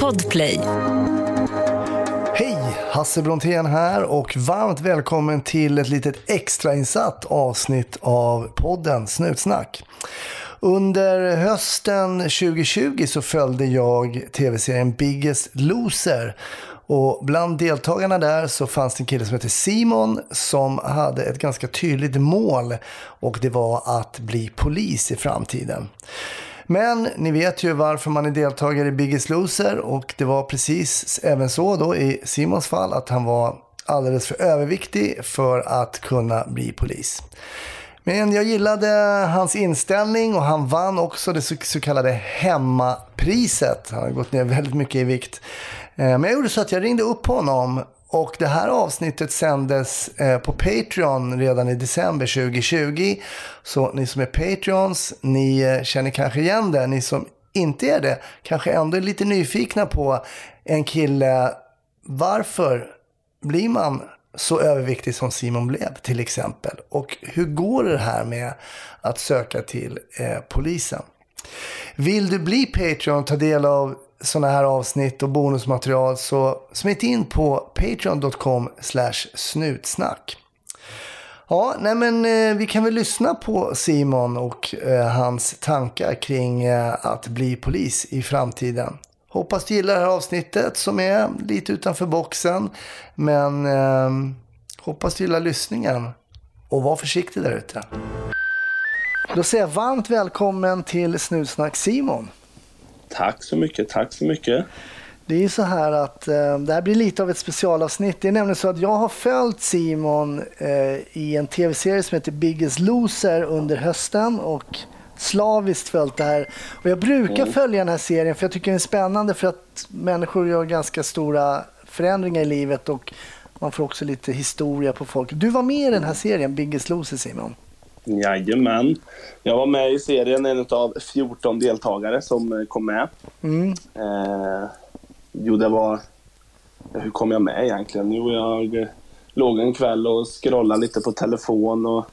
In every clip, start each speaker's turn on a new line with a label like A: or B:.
A: Podplay.
B: Hej! Hasse Brontén här och varmt välkommen till ett litet extrainsatt avsnitt av podden Snutsnack. Under hösten 2020 så följde jag tv-serien Biggest Loser och bland deltagarna där så fanns det en kille som hette Simon som hade ett ganska tydligt mål och det var att bli polis i framtiden. Men ni vet ju varför man är deltagare i Biggest Loser och det var precis även så då i Simons fall att han var alldeles för överviktig för att kunna bli polis. Men jag gillade hans inställning och han vann också det så kallade hemmapriset. Han har gått ner väldigt mycket i vikt. Eh, men jag gjorde så att jag ringde upp honom och det här avsnittet sändes eh, på Patreon redan i december 2020. Så ni som är Patreons, ni eh, känner kanske igen det. Ni som inte är det kanske ändå är lite nyfikna på en kille. Varför blir man så överviktig som Simon blev till exempel? Och hur går det här med att söka till eh, polisen? Vill du bli Patreon och ta del av sådana här avsnitt och bonusmaterial så smit in på patreon.com snutsnack. Ja, nej men eh, vi kan väl lyssna på Simon och eh, hans tankar kring eh, att bli polis i framtiden. Hoppas du gillar det här avsnittet som är lite utanför boxen. Men eh, hoppas du gillar lyssningen. Och var försiktig där ute. Då säger jag varmt välkommen till Snutsnack Simon.
C: Tack så mycket, tack så mycket.
B: Det är så här att eh, det här blir lite av ett specialavsnitt. Det är nämligen så att jag har följt Simon eh, i en tv-serie som heter Biggest Loser under hösten och slaviskt följt det här. Och jag brukar mm. följa den här serien för jag tycker den är spännande för att människor gör ganska stora förändringar i livet och man får också lite historia på folk. Du var med i den här serien, Biggest Loser Simon.
C: Jajamän. Jag var med i serien, en av 14 deltagare som eh, kom med. Mm. Eh, jo, det var... Hur kom jag med egentligen? Jo, jag eh, låg en kväll och scrollade lite på telefon och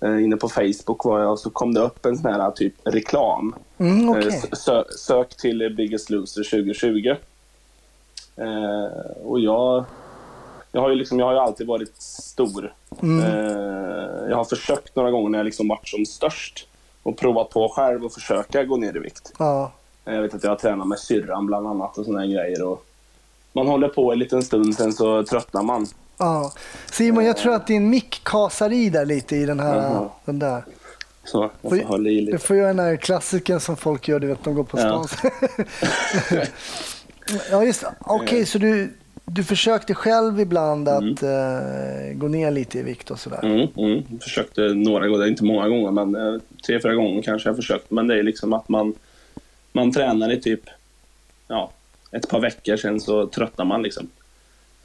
C: eh, inne på Facebook var jag och så kom det upp en sån här typ reklam.
B: Mm, okay.
C: eh, sö sök till Biggest Loser 2020. Eh, och jag jag har ju, liksom, jag har ju alltid varit stor. Mm. Eh, jag har försökt några gånger när jag liksom varit som störst och provat på själv och försöka gå ner i vikt.
B: Ja.
C: Eh, jag vet att jag har tränat med syrran bland annat och sådana grejer. Och man håller på en liten stund, sen så tröttnar man.
B: Ja. Simon, jag tror att din mick kasar i där lite i den här. Mm. Den där.
C: Så, jag får hålla i lite.
B: Du får göra den här klassiken som folk gör, du vet, de går på stan. Ja, ja just Okej, okay, så du, du försökte själv ibland att mm. uh, gå ner lite i vikt och sådär?
C: Mm, mm. Jag försökte några gånger, inte många gånger, men uh, tre, fyra gånger kanske jag försökt. Men det är liksom att man, man tränar i typ ja, ett par veckor, sen så tröttnar man liksom.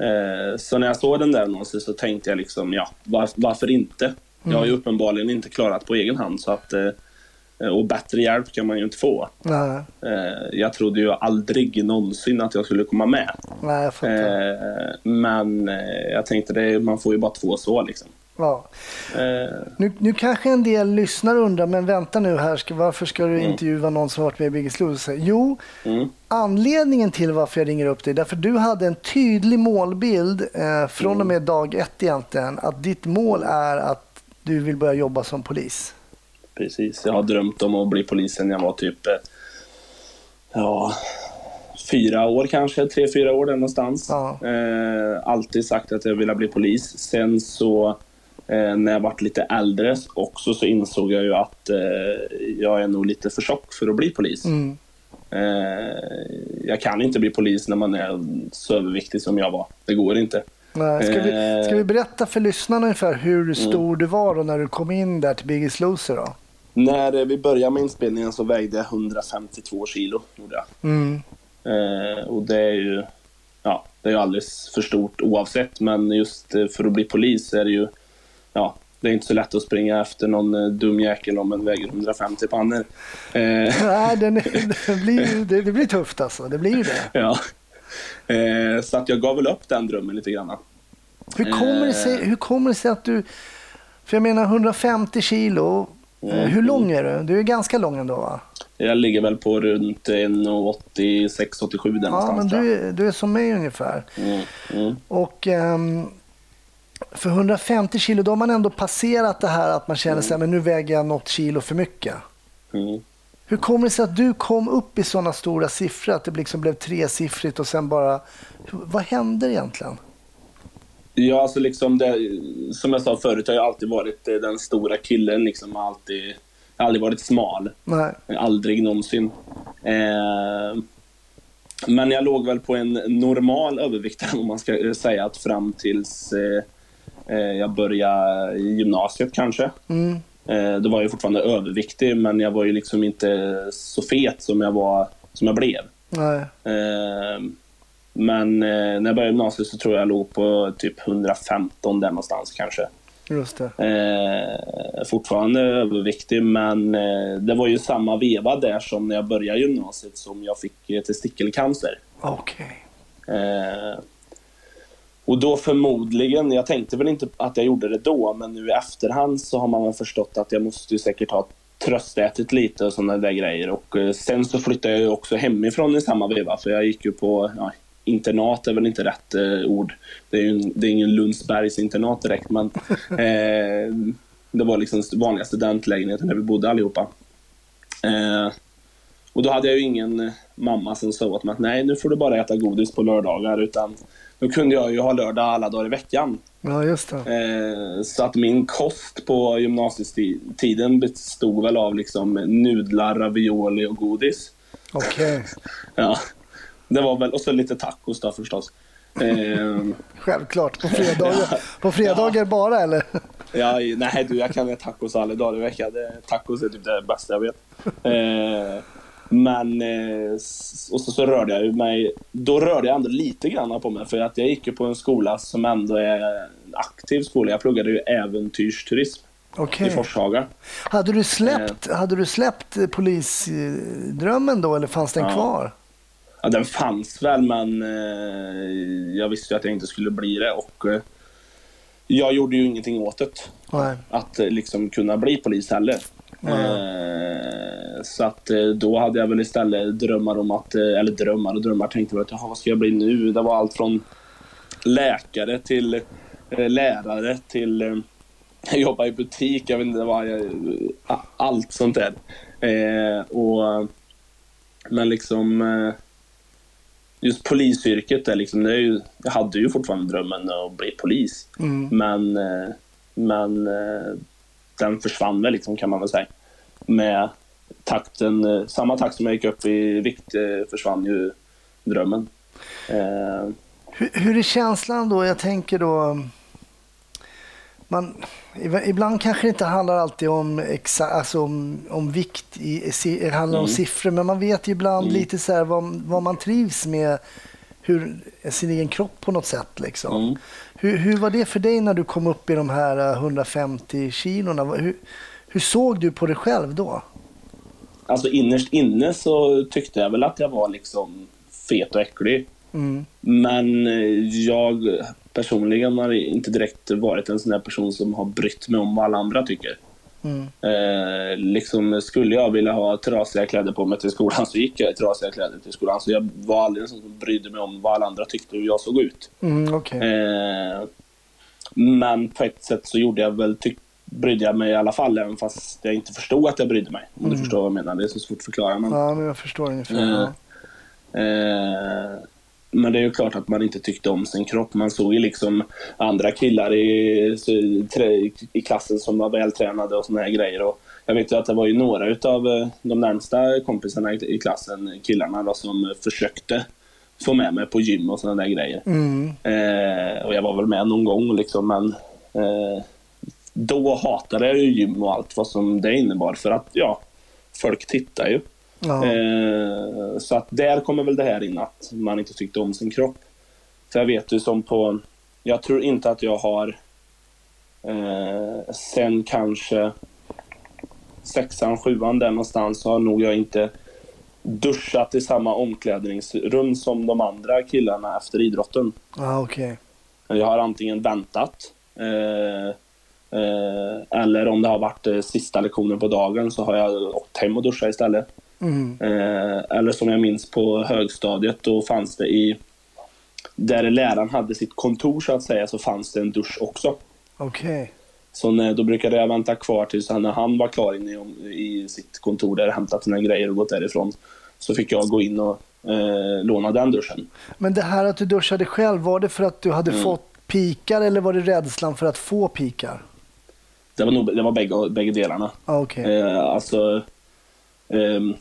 C: Uh, så när jag såg den där annonsen så tänkte jag liksom, ja, var, varför inte? Jag har ju mm. uppenbarligen inte klarat på egen hand så att och bättre hjälp kan man ju inte få.
B: Nej.
C: Eh, jag trodde ju aldrig någonsin att jag skulle komma med.
B: Nej, jag
C: eh, men jag tänkte det, man får ju bara två så liksom.
B: Ja. Nu, nu kanske en del lyssnar och undrar, men vänta nu här, varför ska du mm. intervjua någon som varit med i Biggest Loser? Jo, mm. anledningen till varför jag ringer upp dig, därför du hade en tydlig målbild eh, från och mm. med dag ett egentligen, att ditt mål är att du vill börja jobba som polis
C: precis. Jag har drömt om att bli polis sen jag var typ, eh, ja, fyra år kanske, tre, fyra år där någonstans.
B: Ja.
C: Eh, alltid sagt att jag ville bli polis. Sen så eh, när jag vart lite äldre också så insåg jag ju att eh, jag är nog lite för tjock för att bli polis.
B: Mm.
C: Eh, jag kan inte bli polis när man är så överviktig som jag var. Det går inte.
B: Nej. Ska, vi, ska vi berätta för lyssnarna ungefär hur stor mm. du var då när du kom in där till Biggest Loser? Då?
C: När vi började med inspelningen så vägde jag 152 kilo. Gjorde jag.
B: Mm.
C: Eh, och det är ju ja, det är alldeles för stort oavsett, men just eh, för att bli polis är det ju ja, det är inte så lätt att springa efter någon eh, dum jäkel om en väger 150 pannor.
B: Eh. Nej, det, blir, det, det, blir tufft alltså. Det blir det.
C: Ja. Eh, så att jag gav väl upp den drömmen lite grann.
B: Hur kommer, det sig, hur kommer det sig att du... För jag menar 150 kilo, Eh, Hur lång är du? Du är ganska lång ändå va?
C: Jag ligger väl på runt 1,86-87 där
B: Ja,
C: någonstans.
B: men du, är- du är som mig ungefär.
C: Mm, mm.
B: Och ehm, för 150 kilo, då har man ändå passerat det här att man känner sig, men nu väger jag något kilo för mycket.
C: Mm.
B: Hur kommer det sig att du kom upp i sådana stora siffror, att det liksom blev tresiffrigt och sen bara... Vad hände egentligen?
C: Ja, alltså liksom det, som jag sa förut, har jag alltid varit eh, den stora killen. Liksom, Jag alltid, jag har aldrig varit smal.
B: Nej.
C: Aldrig någonsin. Eh, men jag låg väl på en normal övervikt, om man ska eh, säga, att fram tills eh, eh, jag började gymnasiet kanske.
B: Mm.
C: Eh, då var jag fortfarande överviktig, men jag var ju liksom inte så fet som jag, var, som jag blev.
B: Nej.
C: Men eh, när jag började gymnasiet så tror jag jag låg på typ 115 där någonstans kanske.
B: Just det.
C: Eh, fortfarande överviktig, men eh, det var ju samma veva där som när jag började gymnasiet som jag fick eh, testikelcancer.
B: Okej.
C: Eh, och då förmodligen, jag tänkte väl inte att jag gjorde det då, men nu i efterhand så har man väl förstått att jag måste ju säkert ha tröstätit lite och sådana där grejer. Och eh, sen så flyttade jag ju också hemifrån i samma veva, för jag gick ju på ja, internat är väl inte rätt eh, ord. Det är ju en, det är ingen Lundsbergs internat direkt, men eh, det var liksom vanliga studentlägenheten där vi bodde allihopa. Eh, och då hade jag ju ingen mamma som sa åt mig att nej, nu får du bara äta godis på lördagar. Utan då kunde jag ju ha lördag alla dagar i veckan.
B: Ja, just det.
C: Eh, så att min kost på gymnasietiden bestod väl av liksom nudlar, ravioli och godis.
B: Okej.
C: Ja, det var väl, och så lite tacos då förstås. Eh,
B: Självklart. På fredagar, på fredagar bara eller?
C: Ja, nej du, jag kan äta tacos alla dagar i veckan. Tacos är typ det bästa jag vet. Eh, men, eh, och så, så rörde jag mig, då rörde jag ändå lite grann på mig. För att jag gick ju på en skola som ändå är en aktiv skola. Jag pluggade ju äventyrsturism
B: Okej.
C: i Forshaga.
B: Hade du släppt, hade du släppt eh, polisdrömmen då eller fanns den
C: Ja.
B: kvar?
C: Ja, den fanns väl, men eh, jag visste ju att jag inte skulle bli det. Och eh, jag gjorde ju ingenting åt det.
B: Nej.
C: att eh, liksom kunna bli polis heller. Eh, så att eh, då hade jag väl istället drömmar om att, eh, eller drömmar och drömmar, tänkte jag att jaha, vad ska jag bli nu? Det var allt från läkare till lärare till jobba i butik, jag vet inte vad, allt sånt där. Och, men liksom just polisyrket, är liksom, det är ju, jag hade ju fortfarande drömmen att bli polis.
B: Mm.
C: Men, eh, men eh, den försvann väl liksom, kan man väl säga. Med takten, eh, samma takt som jag gick upp i vikt försvann ju drömmen.
B: Hur, hur är känslan då? Jag tänker då... Man, ib- ibland kanske det inte handlar alltid om, exa, alltså om, om vikt, i, det handlar om
C: Mm.
B: siffror, men man vet ju ibland
C: Mm.
B: lite så här vad, vad man trivs med, hur, sin egen kropp på något sätt. Liksom.
C: Mm.
B: Hur, hur var det för dig när du kom upp i de här eh, 150 kilona? Vad- Hur, hur såg du på dig själv då?
C: alltså innerst inne så tyckte jag väl att jag var liksom fet och äcklig.
B: Mm.
C: Men eh, jag personligen har inte direkt varit en sån där person som har brytt mig om vad alla andra tycker.
B: Mm.
C: Eh, liksom skulle jag vilja ha trasiga kläder på mig till skolan så gick jag i trasiga kläder till skolan. Så jag var aldrig en sån som brydde mig om vad alla andra tyckte och hur jag såg ut.
B: Mm, okej.
C: Eh, men på ett sätt så gjorde jag väl, tyck, brydde jag mig i alla fall även fast jag inte förstod att jag brydde mig. Om du förstår vad jag menar. Det är så svårt att förklara. Men,
B: Ja, men jag förstår ungefär.
C: Eh,
B: Ja.
C: Men det är ju klart att man inte tyckte om sin kropp. Man såg ju liksom andra killar i, i klassen som var vältränade och såna här grejer. Och jag vet ju att det var ju några utav eh, de närmsta kompisarna i, i klassen, killarna då, som försökte få med mig på gym och såna där grejer.
B: Mm.
C: Eh, och jag var väl med någon gång liksom, men eh, då hatade jag ju gym och allt vad som det innebar. För att ja, folk tittar ju.
B: Ja.
C: Eh, så att där kommer väl det här in att man inte tyckte om sin kropp. För jag vet ju som på, jag tror inte att jag har eh, sen kanske sexan, sjuan där någonstans så har nog jag inte duschat i samma omklädningsrum som de andra killarna efter idrotten.
B: Ja, okej.
C: Jag har antingen väntat eh, Eh, eller om det har varit eh, sista lektionen på dagen så har jag åkt hem och duschat istället.
B: Mm.
C: Eh, eller som jag minns på högstadiet, då fanns det i... Där läraren hade sitt kontor så att säga, så fanns det en dusch också.
B: Okej.
C: Så när, då brukade jag vänta kvar tills han, när han var klar inne i, i sitt kontor där, hämtat sina grejer och gått därifrån. Så fick jag gå in och eh, låna den duschen.
B: Men det här att du duschade själv, var det för att du hade
C: Mm.
B: fått pikar eller var det rädslan för att få pikar?
C: Det var, nog, det var bägge, bägge delarna.
B: Ah, Okej.
C: Eh, alltså, ehm,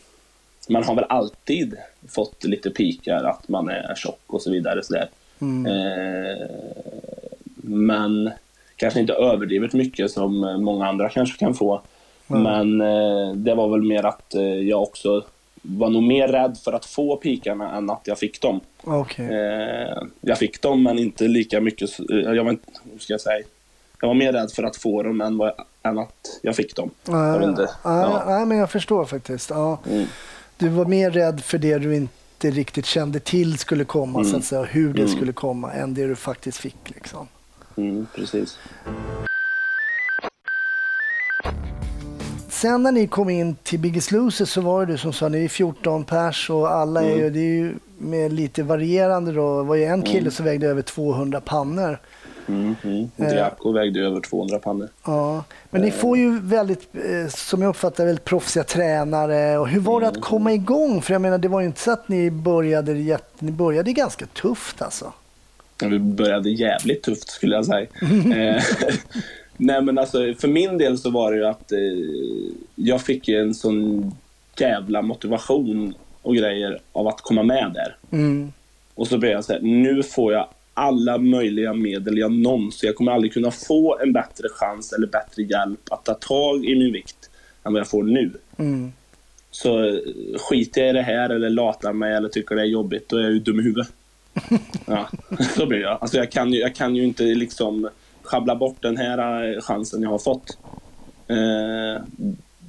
C: man har väl alltid fått lite pikar att man är tjock och så vidare. Så.
B: Mm.
C: Eh, men kanske inte överdrivet mycket som många andra kanske kan få.
B: Mm.
C: Men eh, det var väl mer att eh, jag också var nog mer rädd för att få pikarna än att jag fick dem.
B: Okej.
C: Eh, jag fick dem men inte lika mycket. eh, Jag var, inte- hur ska jag säga? Jag var mer rädd för att få dem än, vad, än att jag fick dem. inte.
B: Ja. Nej, men jag förstår faktiskt. Ja.
C: Mm.
B: Du var mer rädd för det du inte riktigt kände till skulle komma,
C: Mm.
B: så att säga, och hur det
C: Mm.
B: skulle komma, än det du faktiskt fick. Liksom.
C: Mm, precis.
B: Sen när ni kom in till Biggest Loser så var det du som sa, ni är 14 pers och alla är ju,
C: Mm.
B: det är ju med lite varierande då. Det var ju en kille som vägde över 200 pannor.
C: Mm, mm.
B: Eh.
C: Diaco vägde över 200 pannor.
B: Ja, men ni får ju väldigt, eh, som jag uppfattar väldigt proffsiga tränare. Och hur var det att komma igång? För jag menar, det var ju inte så att ni började, ni började ganska tufft alltså.
C: Vi började jävligt tufft skulle jag säga. eh, nej men alltså för min del så var det ju att eh, jag fick ju en sån jävla motivation och grejer av att komma med där.
B: Mm.
C: Och så började jag säga, nu får jag alla möjliga medel jag någonsin... Jag kommer aldrig kunna få en bättre chans eller bättre hjälp att ta tag i min vikt än vad jag får nu.
B: Mm.
C: Så eh, skiter jag i det här eller latar mig eller tycker det är jobbigt, då är jag ju dum i huvudet. Ja, så blir jag. Alltså jag kan ju, jag kan ju inte liksom schabbla bort den här eh, chansen jag har fått eh,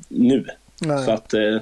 C: nu.
B: Nej.
C: Så att eh, eh,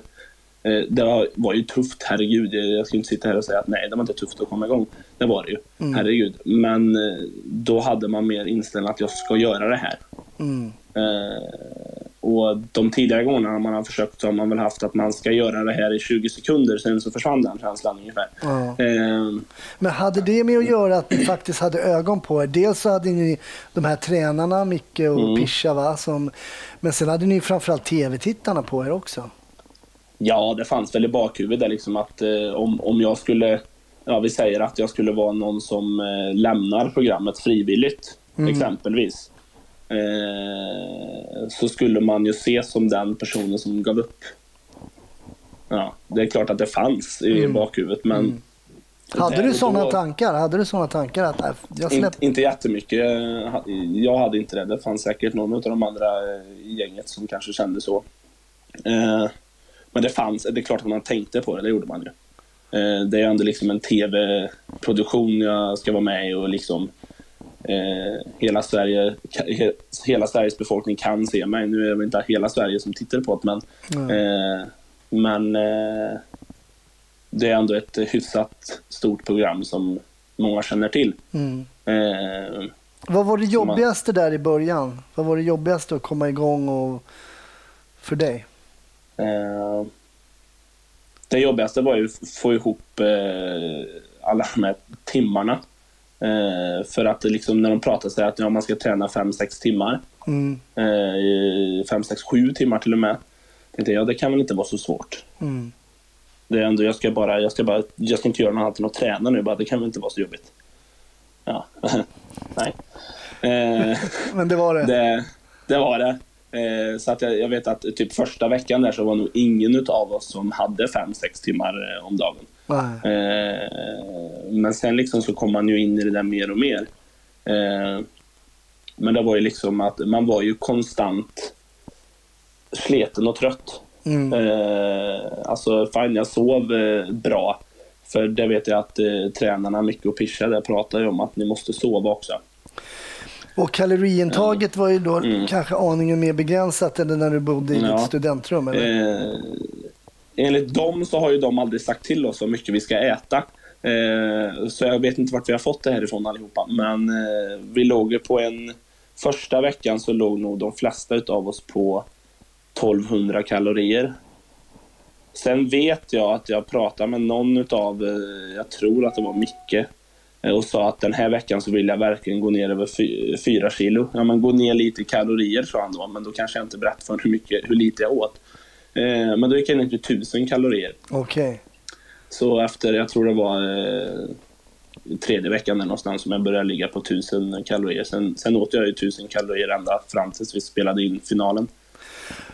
C: det var, ju tufft, herregud. Jag, ska inte sitta här och säga att nej, det var inte tufft att komma igång. Det var det ju,
B: Mm.
C: herregud. Men eh, då hade man mer inställning att jag ska göra det här.
B: Mm.
C: Eh, och de tidigare gångerna man har försökt så har man väl haft att man ska göra det här i 20 sekunder, sen så försvann den känslan ungefär.
B: Ja.
C: Eh,
B: Men hade det med att göra att ni faktiskt hade ögon på er? Dels så hade ni de här tränarna, Micke och
C: Mm.
B: Pischa, va? Som, men sen hade ni framförallt tv-tittarna på er också.
C: Ja, det fanns väl i bakhuvudet liksom att eh, om, om jag skulle, ja vi säger att jag skulle vara någon som eh, lämnar programmet frivilligt,
B: Mm.
C: exempelvis. Eh, så skulle man ju se som den personen som gav upp. Ja, det är klart att det fanns i
B: Mm.
C: bakhuvudet men
B: Mm. Hade du sådana tankar? Hade du såna tankar att nej, jag
C: Inte,
B: släpper?
C: inte jättemycket. Jag hade inte det. Det fanns säkert någon av de andra i gänget som kanske kände så. Eh, Men det fanns, det är klart att man tänkte på det, det gjorde man ju. Eh, Det är ändå liksom en tv-produktion jag ska vara med i och liksom eh, hela, Sverige, he- hela Sveriges befolkning kan se mig. Nu är det inte hela Sverige som tittar på det, men, eh, men eh, det är ändå ett hyfsat stort program som många känner till.
B: Mm.
C: Eh,
B: Vad var det
C: Som man-
B: jobbigaste där i början? Vad var det jobbigaste att komma igång och för dig?
C: Eh, det jobbigaste var ju att få ihop eh, alla de här timmarna. Eh, för att liksom, när de pratar så här att ja, man ska träna 5-6 timmar,
B: Mm.
C: eh, 5-6-7 timmar till och med. Tänkte jag, det kan väl inte vara så svårt.
B: Mm.
C: Det är ändå, jag ska bara, jag ska bara, jag ska inte göra något annat än att träna nu, bara, det kan väl inte vara så jobbigt. Ja, nej.
B: Men det var det?
C: Det, det var det. Eh, så att jag, jag vet att typ första veckan där så var nog ingen av oss som hade 5-6 timmar eh, om dagen. Eh, men sen liksom så kom man ju in i det där mer och mer. Eh, men det var ju liksom att man var ju konstant sleten och trött.
B: Mm.
C: Eh, alltså fine, jag sov bra. För det vet jag att tränarna Micke och Pischa där pratar ju om att ni måste sova också.
B: Och kaloriintaget var ju då
C: Mm.
B: kanske aningen mer begränsat än när du bodde i
C: Ja.
B: ditt studentrum, eller?
C: Eh, enligt dem så har ju de aldrig sagt till oss hur mycket vi ska äta. Eh, så jag vet inte vart vi har fått det här ifrån allihopa. Men eh, vi låg på en första veckan så låg nog de flesta utav oss på 1200 kalorier. Sen vet jag att jag pratade med någon utav, eh, jag tror att det var Micke, och sa att den här veckan så vill jag verkligen gå ner över fy- fyra kilo. Ja, men gå ner lite kalorier sa han då, men då kanske jag inte berättade för hur, mycket, hur lite jag åt. Eh, Men då gick jag ner till 1000 kalorier.
B: Okej.
C: Så efter, jag tror det var eh, tredje veckan där någonstans som jag började ligga på 1000 kalorier. Sen, sen åt jag ju 1000 kalorier ända fram tills vi spelade in finalen.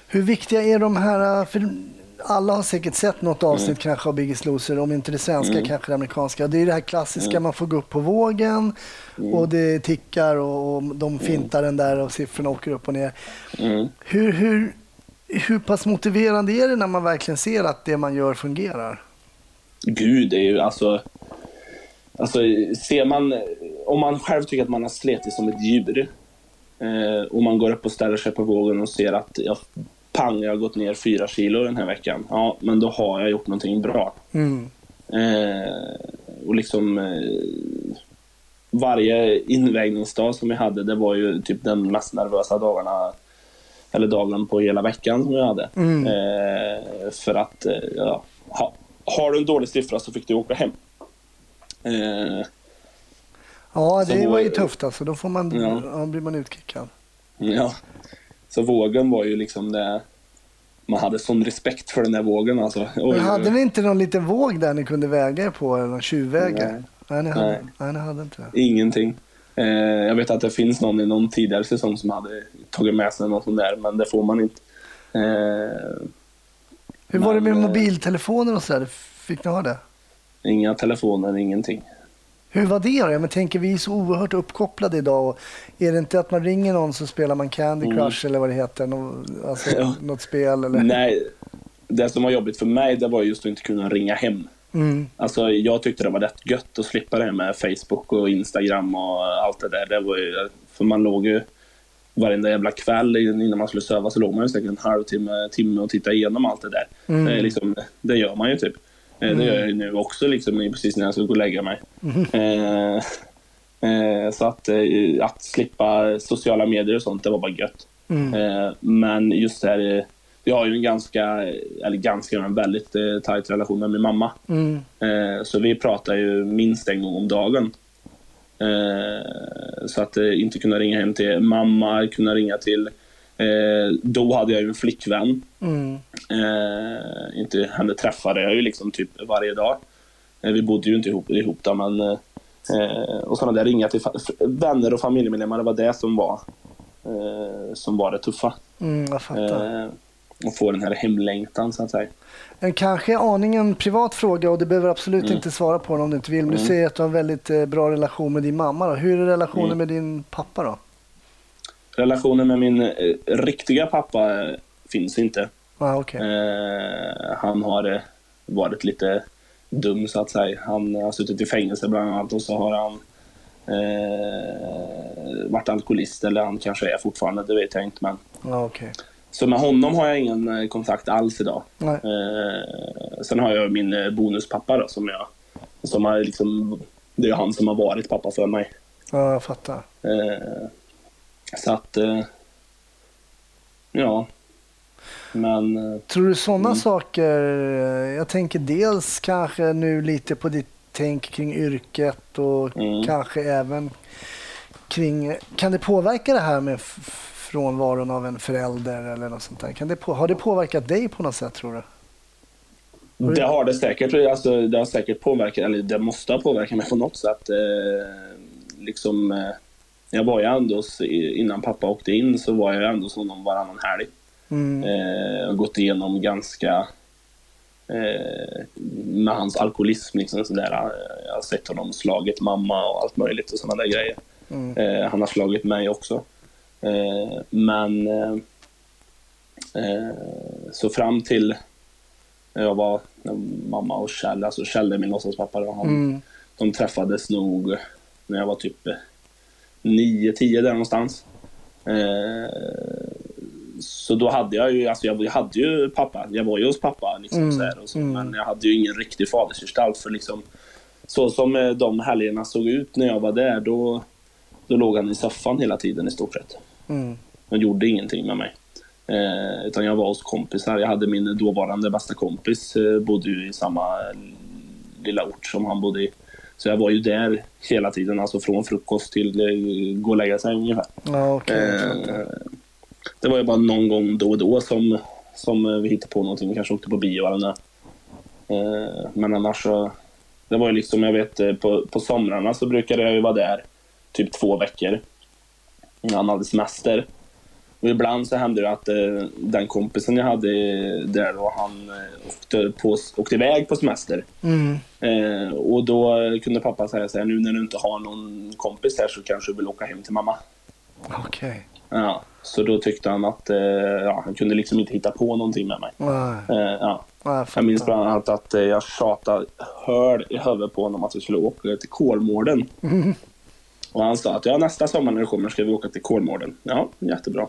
B: Hur viktiga är de här, för alla har säkert sett något avsnitt kanske av Biggest Loser, om inte det svenska kanske det amerikanska. Det är det här klassiska, man får gå upp på vågen och det tickar och, och de fintar den där och siffrorna åker upp och ner.
C: Mm.
B: Hur, hur, hur pass motiverande är det när man verkligen ser att det man gör fungerar?
C: Gud, det är ju alltså... Alltså, ser man... Om man själv tycker att man har slitit som ett djur eh, och man går upp och ställer sig på vågen och ser att jag, pang, jag har gått ner fyra kilo den här veckan. Ja, men då har jag gjort någonting bra.
B: Mm.
C: Eh, och liksom... Eh, varje invägningsdag som jag hade, det var ju typ den mest nervösa dagarna eller dagen på hela veckan som jag hade.
B: Mm.
C: Eh, för att, eh, ja, ha, har du en dålig siffra så fick du åka hem. Eh,
B: Ja,
C: Så
B: det var ju tufft alltså. Då får man,
C: Ja.
B: ja. blir man utkickad.
C: ja. Så vågen var ju liksom det... Man hade sån respekt för den där vågen alltså. Oj,
B: Men hade ni inte någon liten våg där ni kunde väga er på? Eller någon tjuvvägare?
C: Nej.
B: Nej, ni hade,
C: Nej.
B: nej, ni hade inte det.
C: Ingenting. Eh, jag vet att det finns någon i någon tidigare säsong som hade tagit med sig något sånt där, men det får man inte. Eh,
B: Hur var det med
C: Men, eh,
B: mobiltelefoner och sådär? Fick ni ha det?
C: inga telefoner, ingenting.
B: Hur var det då? Jag men tänker, vi är så oerhört uppkopplade idag. Och är det inte att man ringer någon så spelar man Candy
C: Mm.
B: Crush eller vad det heter? Nå, alltså,
C: Ja.
B: Något spel eller?
C: Nej, det som var jobbigt för mig det var just att inte kunna ringa hem.
B: Mm.
C: Alltså, jag tyckte det var rätt gött att slippa det här med Facebook och Instagram och allt det där. Det var ju, för man låg ju varenda jävla kväll innan man skulle söva så låg man ju säkert en halvtimme timme och tittade igenom allt det där.
B: Mm.
C: Det, är liksom, det gör man ju typ. Eh, Det gör jag ju nu också liksom, precis när jag ska gå och lägga mig. Eh, eh, så att, eh, att slippa sociala medier och sånt, det var bara gött.
B: Mm.
C: Eh, men just det här, eh, jag har ju en ganska, eller ganska, en väldigt tajt relation med min mamma.
B: Mm.
C: Så vi pratar ju minst en gång om dagen. Så att inte kunna ringa hem till mamma, kunna ringa till... Eh, då hade jag ju en flickvän.
B: Mm.
C: Eh, inte, henne träffade jag ju liksom typ varje dag. Eh, vi bodde ju inte ihop, ihop då, men... Eh, och sådana där ringa till vänner och familjemedlemmar, det var det som var, eh, som var det tuffa.
B: Mm, jag fattar.
C: Eh, och få den här hemlängtan så att säga.
B: En kanske aningen privat fråga och du behöver absolut
C: Mm.
B: inte svara på den om du inte vill. Men du säger att du har en väldigt eh, bra relation med din mamma. Då. Hur är relationen
C: Mm.
B: med din pappa då?
C: Relationen med min eh, riktiga pappa eh, finns inte.
B: Ah, okay.
C: Eh, han har varit lite dum så att säga. Han har suttit i fängelse bland annat och så har han eh, varit alkoholist eller han kanske är fortfarande, det vet jag inte. Men...
B: ah, okay.
C: Så med honom har jag ingen kontakt alls idag. Eh, sen har jag min bonuspappa då, som jag, som har liksom, det är han som har varit pappa för mig.
B: Ja, jag fattar.
C: Eh, så att, eh, ja. Men, eh,
B: Tror du sådana
C: Mm.
B: saker, eh, jag tänker dels kanske nu lite på ditt tänk kring yrket och
C: Mm.
B: kanske även kring, kan det påverka det här med frånvaron av en förälder eller något sånt där? Kan det på, har det påverkat dig på något sätt tror du? Har du-
C: Det har det säkert. Alltså, det har säkert påverkat, eller det måste ha påverkat mig på något sätt. Eh, liksom, eh, jag var ju ändå, innan pappa åkte in, så var jag ändå som någon varannan helg.
B: Mm.
C: Eh, gått igenom ganska eh, med hans alkoholism. Liksom, sådär. Eh, Jag har sett honom slagit mamma och allt möjligt och sådana där grejer.
B: Mm.
C: Eh, han har slagit mig också. Eh, men eh, eh, så fram till jag var mamma och Kjell, alltså Kjell är min låtsaspappa, han,
B: Mm.
C: de träffades nog när jag var typ 9-10 där någonstans. Eh, så då hade jag ju, alltså jag, jag hade ju pappa, jag var ju hos pappa liksom
B: Mm,
C: så här och så,
B: mm.
C: men jag hade ju ingen riktig fadersgestalt för liksom så som eh, de helgerna såg ut när jag var där då Då låg han i soffan hela tiden i stort sett.
B: Mm.
C: Han gjorde ingenting med mig. Eh, utan jag var hos kompisar. Jag hade min dåvarande bästa kompis, eh, bodde ju i samma lilla ort som han bodde i. Så jag var ju där hela tiden, alltså från frukost till eh, gå och lägga sig ungefär.
B: Ja, jag
C: Eh, det var ju bara någon gång då och då som, som vi hittade på någonting. Vi kanske åkte på bio eller eh, Men annars så... Det var ju liksom, jag vet, eh, på, på somrarna så brukade jag ju vara där typ två veckor. Han hade semester. Och ibland så hände det att eh, den kompisen jag hade där då, han eh, åkte, på, åkte iväg på semester.
B: Mm.
C: Eh, och då kunde pappa säga så här, nu när du inte har någon kompis här så kanske du vill åka hem till mamma.
B: Okej.
C: Ja, så då tyckte han att eh, ja, han kunde liksom inte hitta på någonting med mig.
B: Nej,
C: Eh, ja.
B: jag
C: Jag minns bland annat att eh, jag tjatade höl i huvudet på honom att vi skulle åka till Kolmården.
B: Mm.
C: Och han sa att ja, nästa sommar när du kommer ska vi åka till Kolmården. Ja, jättebra.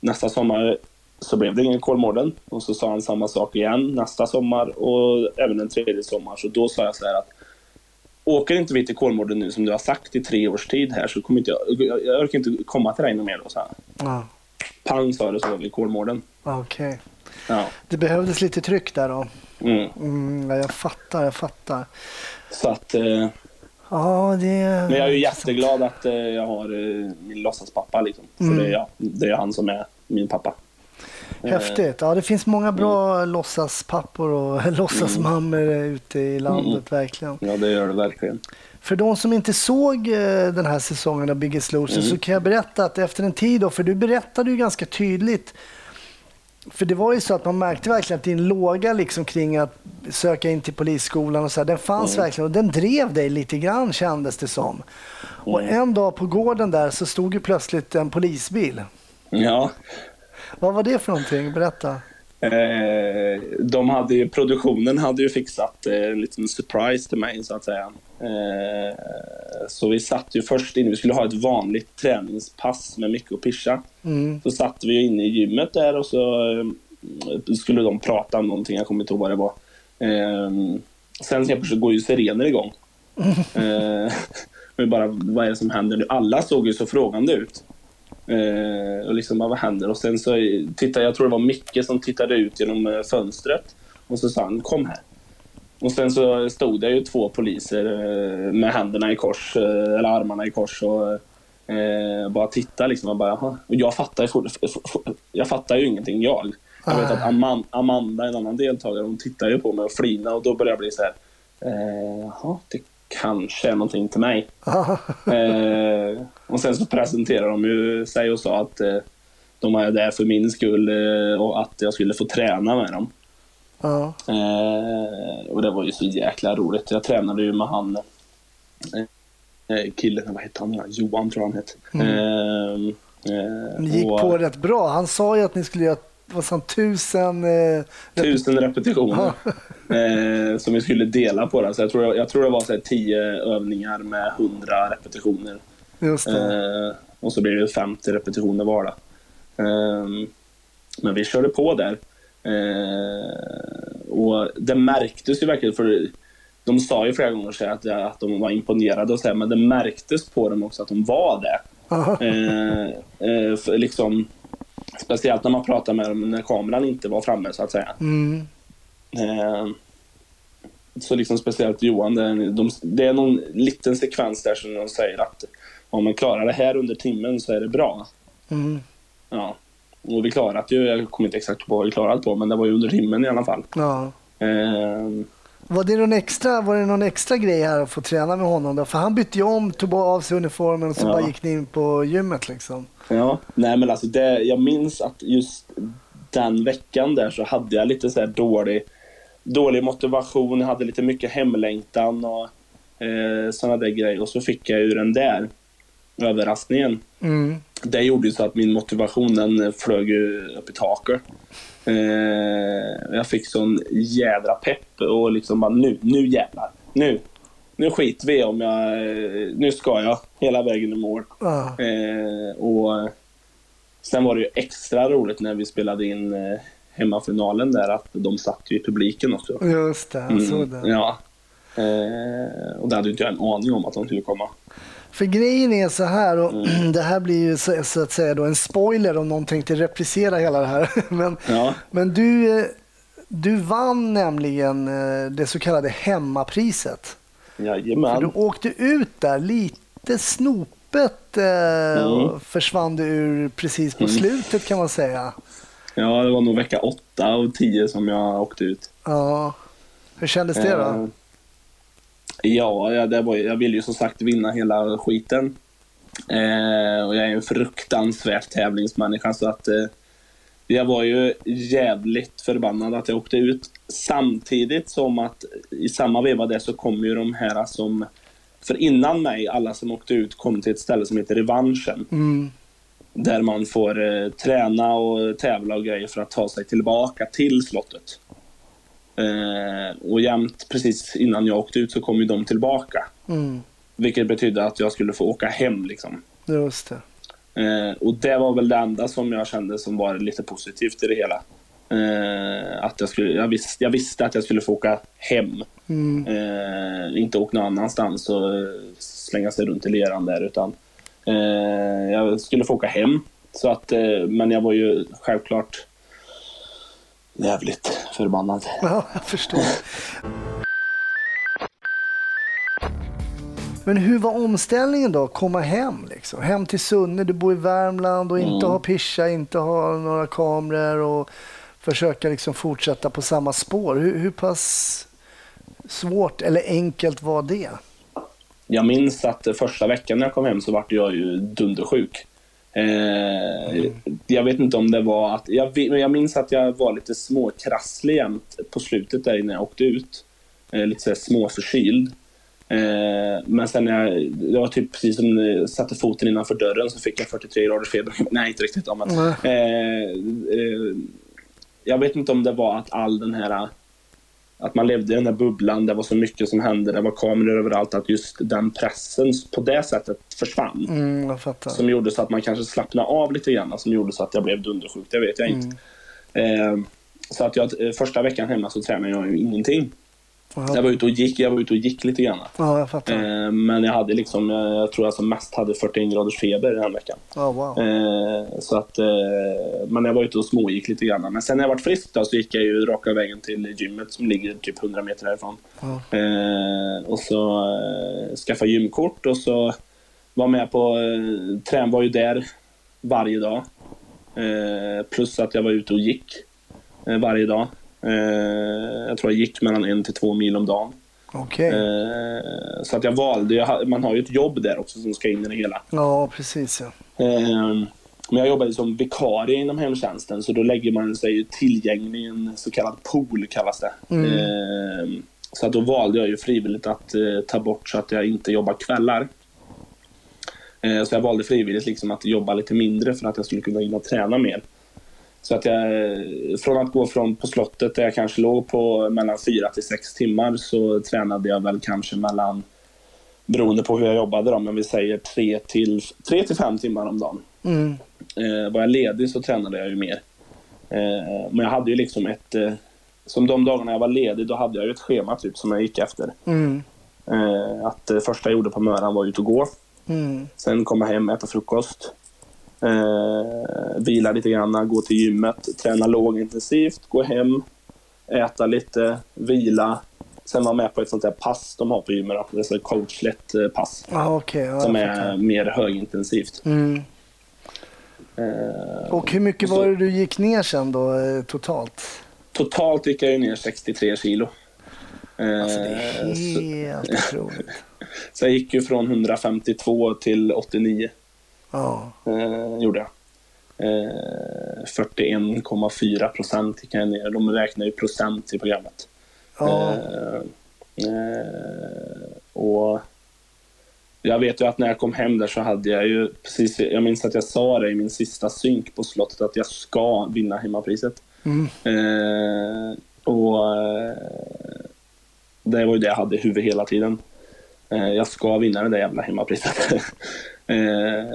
C: Nästa sommar så blev det ingen Kolmården. Och så sa han samma sak igen nästa sommar och även en tredje sommar. Så då sa jag så här att åker inte vi till Kolmården nu som du har sagt i tre års tid här så kommer inte jag, jag, jag orkar inte komma till dig någon mer då, så här.
B: Ja,
C: Pang sa det så vid Kolmården.
B: okej.
C: Ja.
B: Det behövdes lite tryck där då.
C: Mm.
B: Mm, ja, jag fattar, jag fattar.
C: Så att, eh,
B: Ja, det...
C: men jag är ju jätteglad att eh, jag har eh, min låtsaspappa. Liksom. För
B: Mm.
C: det, är, ja, det är han som är min pappa. Eh,
B: Häftigt. Ja, det finns många bra låtsaspappor och låtsasmammor ute i landet, verkligen.
C: Ja, det gör det verkligen.
B: För de som inte såg den här säsongen av Biggest Loser så kan jag berätta att efter en tid, då, för du berättade ju ganska tydligt, för det var ju så att man märkte verkligen att din låga liksom kring att söka in till polisskolan och så här, den fanns verkligen och den drev dig lite grann kändes det som. Och en dag på gården där så stod ju plötsligt en polisbil.
C: Ja,
B: Vad var det för någonting? Berätta.
C: eh, de hade ju, produktionen hade ju fixat eh, en liten surprise till mig så att säga. Eh, så vi satt ju först inne, vi skulle ha ett vanligt träningspass med Micke och Pischa.
B: Mm.
C: Så satt vi inne i gymmet där och så eh, skulle de prata om någonting, jag kommer inte ihåg vad det var. Eh, sen helt plötsligt går ju sirener igång. Vi bara, vad är det som händer nu? Alla såg ju så frågande ut. Och liksom, vad händer? Och sen så tittade jag, tror det var Micke som tittade ut genom fönstret. Och så sa han, kom här. Och sen så stod det ju två poliser eh, med händerna i kors, eh, eller armarna i kors och eh, bara tittade liksom. Och, bara, och jag fattar ju jag fattar ju ingenting jag. Jag vet att Aman- Amanda, en annan deltagare, hon tittar ju på mig och flinar och då börjar jag bli så här. Jaha, det kanske är någonting till mig. Eh, och sen så presenterade de ju sig och sa att eh, de är där för min skull eh, och att jag skulle få träna med dem.
B: Ja.
C: Eh, och det var ju så jäkla roligt. Jag tränade ju med han eh, eh, killen, vad hette han? Johan tror jag han hette. Eh, eh,
B: Ni gick
C: och
B: på rätt bra. Han sa ju att ni skulle göra vad sa han, tusen... Eh,
C: Tusen repetitioner. eh, som vi skulle dela på. Det. Så jag, tror, jag tror det var så här, tio övningar med hundra repetitioner. Eh, och så blir det 50 repetitioner var. Eh, men vi körde på där. Eh, och det märktes ju verkligen, för de sa ju flera gånger att, att de var imponerade och så här, men det märktes på dem också att de var det. Eh, eh, liksom, speciellt när man pratar med dem när kameran inte var framme så att säga.
B: Mm.
C: Eh, så liksom speciellt Johan, det är, de, det är någon liten sekvens där som de säger att om man klarar det här under timmen så är det bra.
B: Mm.
C: Ja. Och vi klarat ju, jag kommer inte exakt på vad vi klarat på, men det var ju under timmen i alla fall.
B: Ja.
C: Eh,
B: Var det, någon extra, var det någon extra grej här att få träna med honom då? För han bytte ju om, tog av sig uniformen och så
C: Ja.
B: bara gick ni in på gymmet liksom.
C: ja, nej men alltså det, jag minns att just den veckan där så hade jag lite så här dålig, dålig motivation, jag hade lite mycket hemlängtan och eh, sådana där grejer. Och så fick jag ju den där överraskningen.
B: Mm.
C: Det gjorde ju så att min motivation den flög upp i taket. Eh, jag fick sån jädra pepp och liksom bara nu, nu jävlar. Nu, nu skiter vi om jag, eh, nu ska jag hela vägen i mål.
B: Ja.
C: Eh, och sen var det ju extra roligt när vi spelade in eh, hemmafinalen där att de satt ju i publiken också.
B: Just det, jag såg det.
C: Ja. Eh, och det hade ju inte jag en aning om att de skulle komma.
B: För grejen är så här, och mm. det här blir ju så, så, att säga en spoiler om någon tänkte reprisera hela det här. Men,
C: ja.
B: men du, eh, du vann nämligen eh, det så kallade hemmapriset.
C: Jajamän.
B: För du åkte ut där lite snopet eh, mm. försvann du ur precis på mm. slutet kan man säga.
C: Ja, det var nog vecka åtta och tio som jag åkte ut.
B: Ja. Hur kändes det då?
C: Ja, det var, jag ville ju som sagt vinna hela skiten. Eh, och jag är en fruktansvärt tävlingsmänniska så att eh, jag var ju jävligt förbannad att jag åkte ut. Samtidigt som att i samma veva där så kom ju de här som... För innan mig, alla som åkte ut kom till ett ställe som heter Revanschen.
B: Mm.
C: Där man får eh, träna och tävla och grejer för att ta sig tillbaka till slottet. Eh, och jämt precis innan jag åkte ut så kom ju de tillbaka.
B: Mm.
C: Vilket betydde att jag skulle få åka hem liksom.
B: Just det.
C: Eh, och det var väl det enda som jag kände som var lite positivt i det hela. Eh, att jag, skulle, jag, visste, jag visste att jag skulle få åka hem.
B: Mm.
C: Eh, inte åka någon annanstans och slänga sig runt i leran där. Utan eh, jag skulle få åka hem. Så att, eh, men jag var ju självklart jävligt förbannad.
B: Ja, jag förstår. Men hur var omställningen då? Komma hem liksom? Hem till Sunne, du bor i Värmland och inte mm. ha pischa, inte ha några kameror och försöka liksom fortsätta på samma spår. Hur, hur pass svårt eller enkelt var det?
C: Jag minns att första veckan när jag kom hem så vart jag ju dundersjuk. Eh, mm. Jag vet inte om det var att... Jag, jag minns att jag var lite småkrasslig jämt på slutet där innan jag åkte ut. Eh, lite så småförkyld. Eh, men sen när jag, det var typ precis som jag satte foten innanför dörren så fick jag 43 graders feber. Nej, inte riktigt. Men, mm. eh, eh, jag vet inte om det var att all den här att man levde i den här bubblan, det var så mycket som hände, det var kameror överallt, att just den pressen på det sättet försvann.
B: Mm,
C: som gjorde så att man kanske slappnade av lite grann, som gjorde så att jag blev dundersjuk, det vet jag inte. Mm. Eh, så att jag, första veckan hemma så tränade jag ju ingenting.
B: Aha.
C: Jag var ute och gick, jag var ute och gick lite grann.
B: Ja, jag fattar.
C: Eh, men jag hade liksom, jag, jag tror jag som mest hade 41 graders feber den veckan.
B: Oh, wow.
C: eh, så att, eh, men jag var ute och smågick lite grann. Men sen när jag var frisk då, så gick jag ju raka vägen till gymmet som ligger typ 100 meter härifrån.
B: Oh.
C: och så eh, skaffade gymkort och så var med på, eh, trän var ju där varje dag. Eh, plus att jag var ute och gick eh, varje dag. Eh, jag tror jag gick mellan en till två mil om dagen.
B: Okay.
C: Eh, så att jag valde, jag, man har ju ett jobb där också som ska in i det hela.
B: Ja, precis. Ja.
C: Eh, men jag jobbade som vikarie inom hemtjänsten så då lägger man sig tillgänglig i en så kallad pool kallas det.
B: Mm.
C: Så att då valde jag ju frivilligt att ta bort så att jag inte jobbar kvällar. Så jag valde frivilligt liksom att jobba lite mindre för att jag skulle kunna hinna träna mer. Så att jag, från att gå från på slottet där jag kanske låg på mellan fyra till sex timmar så tränade jag väl kanske mellan, beroende på hur jag jobbade då, men vi säger tre till, tre till fem timmar om dagen.
B: Mm.
C: Eh, var jag ledig så tränade jag ju mer. Eh, men jag hade ju liksom ett, eh, som de dagarna jag var ledig, då hade jag ju ett schema typ som jag gick efter.
B: Mm.
C: Att det första jag gjorde på möran var ut och gå.
B: Mm.
C: Sen komma hem, äta frukost. Eh, vila lite grann, gå till gymmet, träna lågintensivt, gå hem, äta lite, vila. Sen vara med på ett sånt där pass de har på gymmet, alltså ett coachlet eh, pass.
B: Ah, okay, ja,
C: som är mer högintensivt.
B: Mm.
C: Eh,
B: och hur mycket
C: så,
B: var det du gick ner sen då eh, totalt?
C: Totalt gick jag ner 63 kilo.
B: Alltså det är eh, helt otroligt.
C: så jag gick ju från 152 till 89.
B: Ja.
C: Eh, gjorde jag. Eh, 41,4 procent gick jag ner. De räknar ju procent i programmet.
B: Ja.
C: Eh, eh, och jag vet ju att när jag kom hem där så hade jag ju precis, jag minns att jag sa det i min sista synk på slottet att jag ska vinna hemmapriset.
B: Mm.
C: Eh, och eh, det var ju det jag hade i huvudet hela tiden. Eh, jag ska vinna det där jävla hemmapriset. Eh,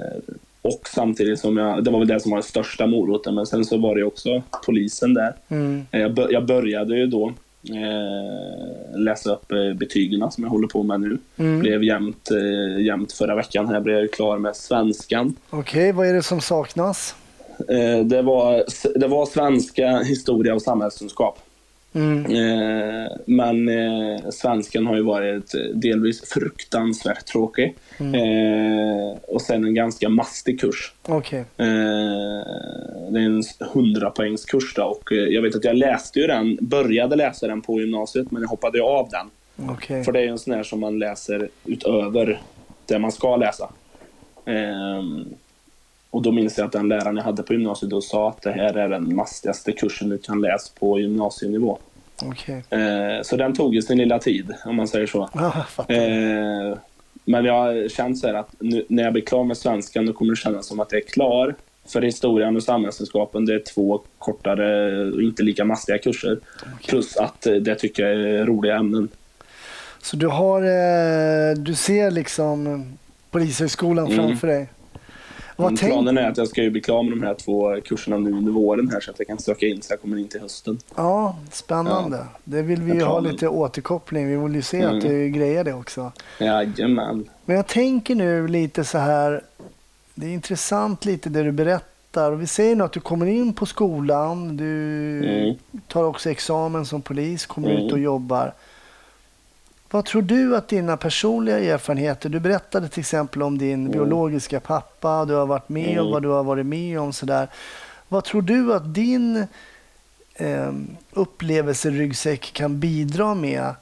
C: och samtidigt som jag, det var väl det som var den största moroten, men sen så var det också polisen där.
B: Mm.
C: Eh, jag, jag började ju då eh, läsa upp eh, betygen som jag håller på med nu. Blev jämnt, eh, jämnt förra veckan. Här blev jag klar med svenskan.
B: Okej, vad är det som saknas?
C: Eh, det, var, det var svenska, historia och samhällskunskap.
B: Mm.
C: Eh, men eh, svenskan har ju varit delvis fruktansvärt tråkig. Eh, och sen en ganska mastig kurs.
B: Okej.
C: Eh, det är en 100 poängs kurs då, och eh, jag vet att jag läste ju den, började läsa den på gymnasiet men jag hoppade ju av den.
B: Okej.
C: För det är ju en sån här som man läser utöver det man ska läsa. Ehm, och då minns jag att den läraren jag hade på gymnasiet då sa att det här är den mastigaste kursen du kan läsa på gymnasienivå.
B: Okej.
C: Eh, så den tog ju sin lilla tid, om man säger så.
B: Fattar.
C: Eh, men jag har känt så här att nu, när jag blir klar med svenskan då kommer det kännas som att jag är klar. För historien och samhällskunskapen det är två kortare och inte lika mastiga kurser. Plus att eh, det tycker jag är roliga ämnen.
B: Så du har, eh, du ser liksom Polishögskolan
C: Mm.
B: framför dig? Vad tänk,
C: planen är att jag ska ju bli klar med de här två kurserna nu under våren här så att jag kan söka in så jag kommer in till hösten.
B: ja, spännande. Det vill vi ju ha lite återkoppling. Vi vill ju se
C: Mm.
B: att du grejer det också.
C: Jajamän.
B: Men jag tänker nu lite så här. Det är intressant lite det du berättar. Vi säger nu att du kommer in på skolan. Du
C: Mm.
B: tar också examen som polis, kommer
C: Mm.
B: ut och jobbar. Vad tror du att dina personliga erfarenheter, du berättade till exempel om din biologiska pappa, du har varit med
C: Mm.
B: vad du har varit med om sådär. Vad tror du att din eh, upplevelseryggsäck kan bidra med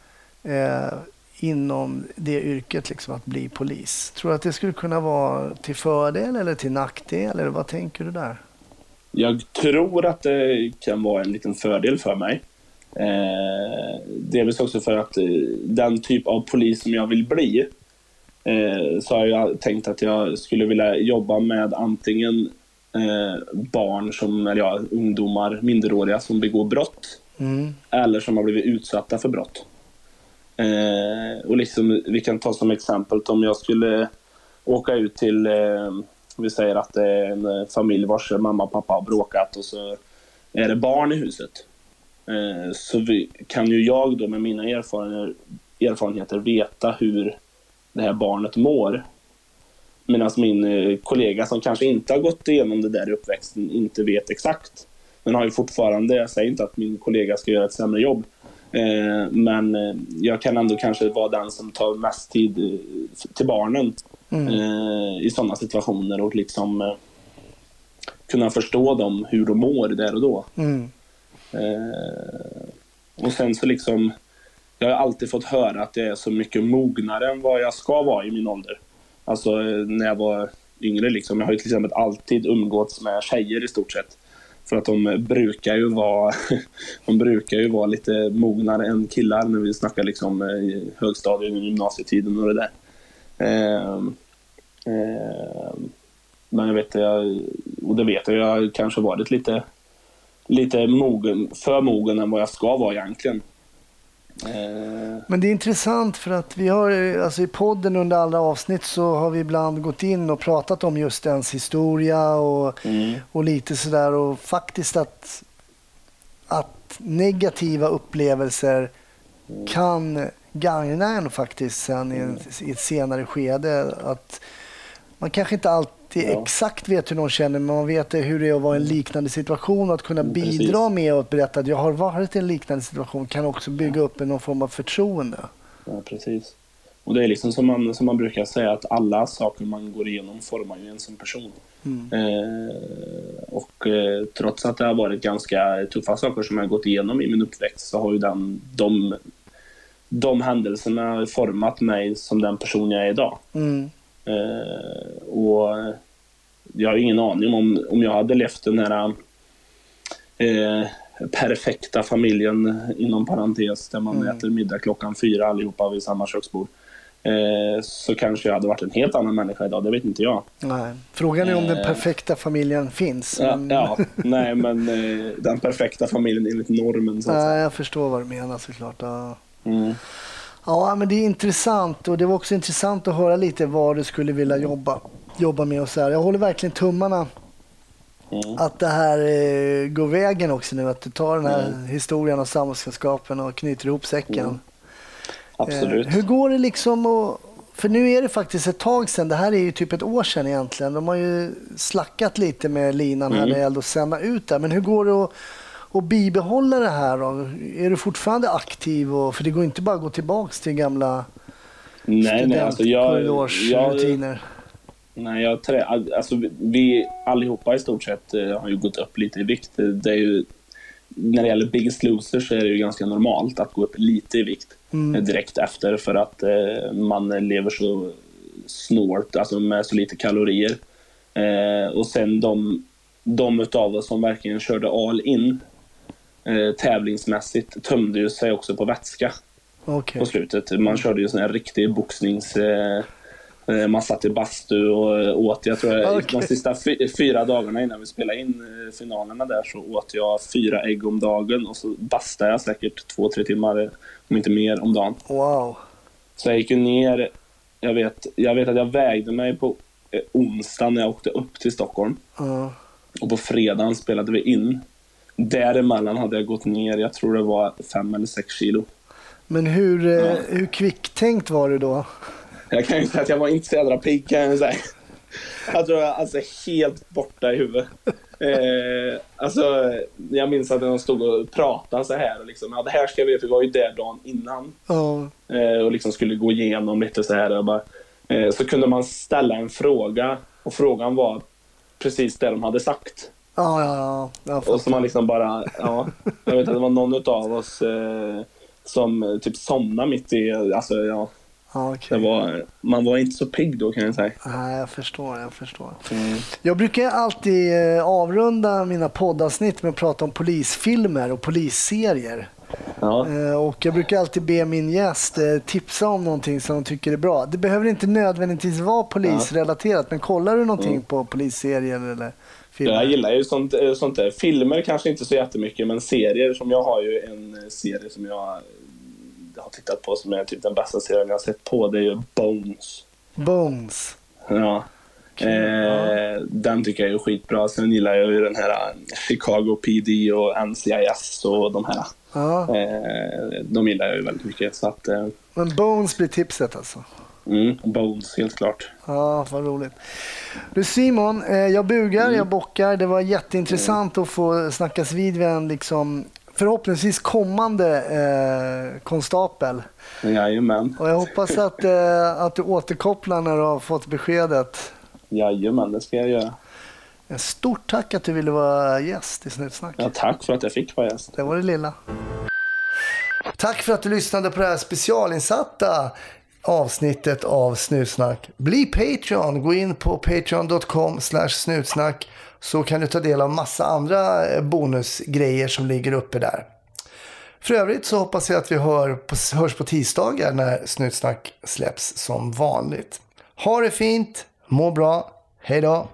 B: eh, inom det yrket, liksom att bli polis? Tror du att det skulle kunna vara till fördel eller till nackdel? Eller vad tänker du där?
C: Jag tror att det kan vara en liten fördel för mig. Eh, delvis också för att eh, den typ av polis som jag vill bli eh, så har jag tänkt att jag skulle vilja jobba med antingen eh, barn som, eller ja, ungdomar, minderåriga som begår brott
B: Mm.
C: eller som har blivit utsatta för brott. Eh, och liksom, vi kan ta som exempel om jag skulle åka ut till, eh, vi säger att det är en familj vars mamma och pappa har bråkat och så är det barn i huset. Eh, så vi, kan ju jag då med mina erfarenheter, erfarenheter veta hur det här barnet mår. Medan min eh, kollega som kanske inte har gått igenom det där i uppväxten inte vet exakt. Men har ju fortfarande, jag säger inte att min kollega ska göra ett sämre jobb. Eh, men jag kan ändå kanske vara den som tar mest tid till barnen eh, i sådana situationer och liksom kunna förstå dem, hur de mår där och då.
B: Mm.
C: Eh, och sen så liksom, jag har alltid fått höra att jag är så mycket mognare än vad jag ska vara i min ålder. Alltså eh, när jag var yngre liksom. Jag har ju till exempel alltid umgåtts med tjejer i stort sett. För att de brukar ju vara, de brukar ju vara lite mognare än killar när vi snackar liksom eh, i högstadiet och gymnasietiden och det där. Ehm, ehm, men jag vet, jag, och det vet jag, jag har kanske varit lite lite mogen, för mogen än vad jag ska vara egentligen. Eh,
B: Men det är intressant för att vi har alltså i podden under alla avsnitt så har vi ibland gått in och pratat om just ens historia och,
C: mm,
B: och lite sådär och faktiskt att, att negativa upplevelser kan gagna en faktiskt sen i, en, i ett senare skede. Att man kanske inte alltid
C: Ja.
B: exakt vet hur någon känner men man vet hur det är att vara i en liknande situation att kunna
C: Mm, precis.
B: bidra med att berätta att jag har varit i en liknande situation kan också bygga upp en någon form av förtroende.
C: ja, precis. Och det är liksom som man, som man brukar säga att alla saker man går igenom formar ju en som person. Eh, och eh, trots att det har varit ganska tuffa saker som jag har gått igenom i min uppväxt så har ju den, de, de händelserna format mig som den person jag är idag.
B: Mm.
C: Eh, och jag har ingen aning om om jag hade levt den här eh, perfekta familjen inom parentes där man äter middag klockan fyra allihopa vid samma köksbord. Eh, så kanske jag hade varit en helt annan människa idag, det vet inte jag.
B: Nej. Frågan är om den
C: Eh.
B: perfekta familjen finns.
C: Ja,
B: men-
C: ja nej men eh, den perfekta familjen enligt normen så att
B: Nej,
C: säga.
B: jag förstår vad du menar såklart. Ja.
C: Mm.
B: Ja, men det är intressant och det var också intressant att höra lite vad du skulle vilja jobba, jobba med och så här. Jag håller verkligen tummarna Mm. Att det här eh, går vägen också nu, att du tar den här mm. historien och samhällskunskapen och knyter ihop säcken. Mm.
C: Absolut.
B: Eh, hur går det liksom att för nu är det faktiskt ett tag sedan, det här är ju typ ett år sedan egentligen. De har ju slackat lite med linan här mm. när det gäller att sända ut det. Men hur går det att, att bibehålla det här då? Är du fortfarande aktiv? Och, för det går inte bara att gå tillbaka till gamla
C: nej, nej, alltså jag, jag, Nej, jag trä, alltså vi allihopa i stort sett eh, har ju gått upp lite i vikt. Det är ju, när det gäller Biggest Loser så är det ju ganska normalt att gå upp lite i vikt mm. direkt efter för att eh, man lever så snålt, alltså med så lite kalorier. Eh, och sen de, de utav oss som verkligen körde all in eh, tävlingsmässigt tömde ju sig också på vätska okay. på slutet. Man körde ju sån här riktig boxnings... Eh, Eh, man satt i bastu och åt. Jag tror okay. de sista fyra dagarna innan vi spelade in eh, finalerna där så åt jag fyra ägg om dagen och så bastade jag säkert två, tre timmar, om inte mer, om dagen.
B: Wow.
C: Så jag gick ju ner. Jag vet, jag vet att jag vägde mig på eh, onsdag när jag åkte upp till Stockholm. Uh. Och på fredagen spelade vi in. Däremellan hade jag gått ner, jag tror det var fem eller sex kilo.
B: Men hur, ja. hur kvicktänkt var det då?
C: Jag kan ju säga att jag var inte så jädra pigg kan jag säga. Jag tror jag alltså helt borta i huvudet. Eh, alltså, jag minns att de stod och pratade så här. Och liksom, ja, det här ska vi, för vi var ju där dagen innan.
B: Oh.
C: Eh, och liksom skulle gå igenom lite så här. Och bara, eh, så kunde man ställa en fråga och frågan var precis det de hade sagt.
B: Ja, ja, ja.
C: Och så man liksom bara, ja. Jag vet att det var någon av oss eh, som typ somnade mitt i, alltså ja
B: okay.
C: det var, man var inte så pigg då kan jag säga.
B: Nej, jag förstår. Jag förstår. Mm. Jag brukar alltid eh, avrunda mina poddavsnitt med att prata om polisfilmer och polisserier.
C: Ja.
B: Eh, och jag brukar alltid be min gäst eh, tipsa om någonting som de tycker är bra. Det behöver inte nödvändigtvis vara polisrelaterat, ja. men kollar du någonting mm. på polisserier eller filmer?
C: Jag gillar ju sånt, sånt där. Filmer kanske inte så jättemycket, men serier som jag har ju en serie som jag har tittat på som är typ den bästa serien jag har sett på, det är ju Bones.
B: Bones?
C: Ja. Eh, den tycker jag är skitbra. Sen gillar jag ju den här eh, Chicago PD och NCIS och de här.
B: Ja.
C: Eh, de gillar jag ju väldigt mycket. Så att, eh,
B: Men Bones blir tipset alltså?
C: Mm, Bones, helt klart.
B: Ja, vad roligt. Du Simon, eh, jag bugar, mm. jag bockar. Det var jätteintressant mm. att få snackas vid vid en liksom förhoppningsvis kommande eh, konstapel.
C: Jajamän.
B: Och jag hoppas att, eh, att du återkopplar när du har fått beskedet.
C: Jajamän, det ska jag göra.
B: Stort tack att du ville vara gäst i Snutsnack.
C: Ja, tack för att jag fick vara gäst.
B: Det var det lilla. Tack för att du lyssnade på det här specialinsatta avsnittet av Snutsnack. Bli Patreon. Gå in på patreon.com snutsnack så kan du ta del av massa andra eh, bonusgrejer som ligger uppe där. För övrigt så hoppas jag att vi hör på, hörs på tisdagar när Snutsnack släpps som vanligt. Ha det fint, må bra, hej då!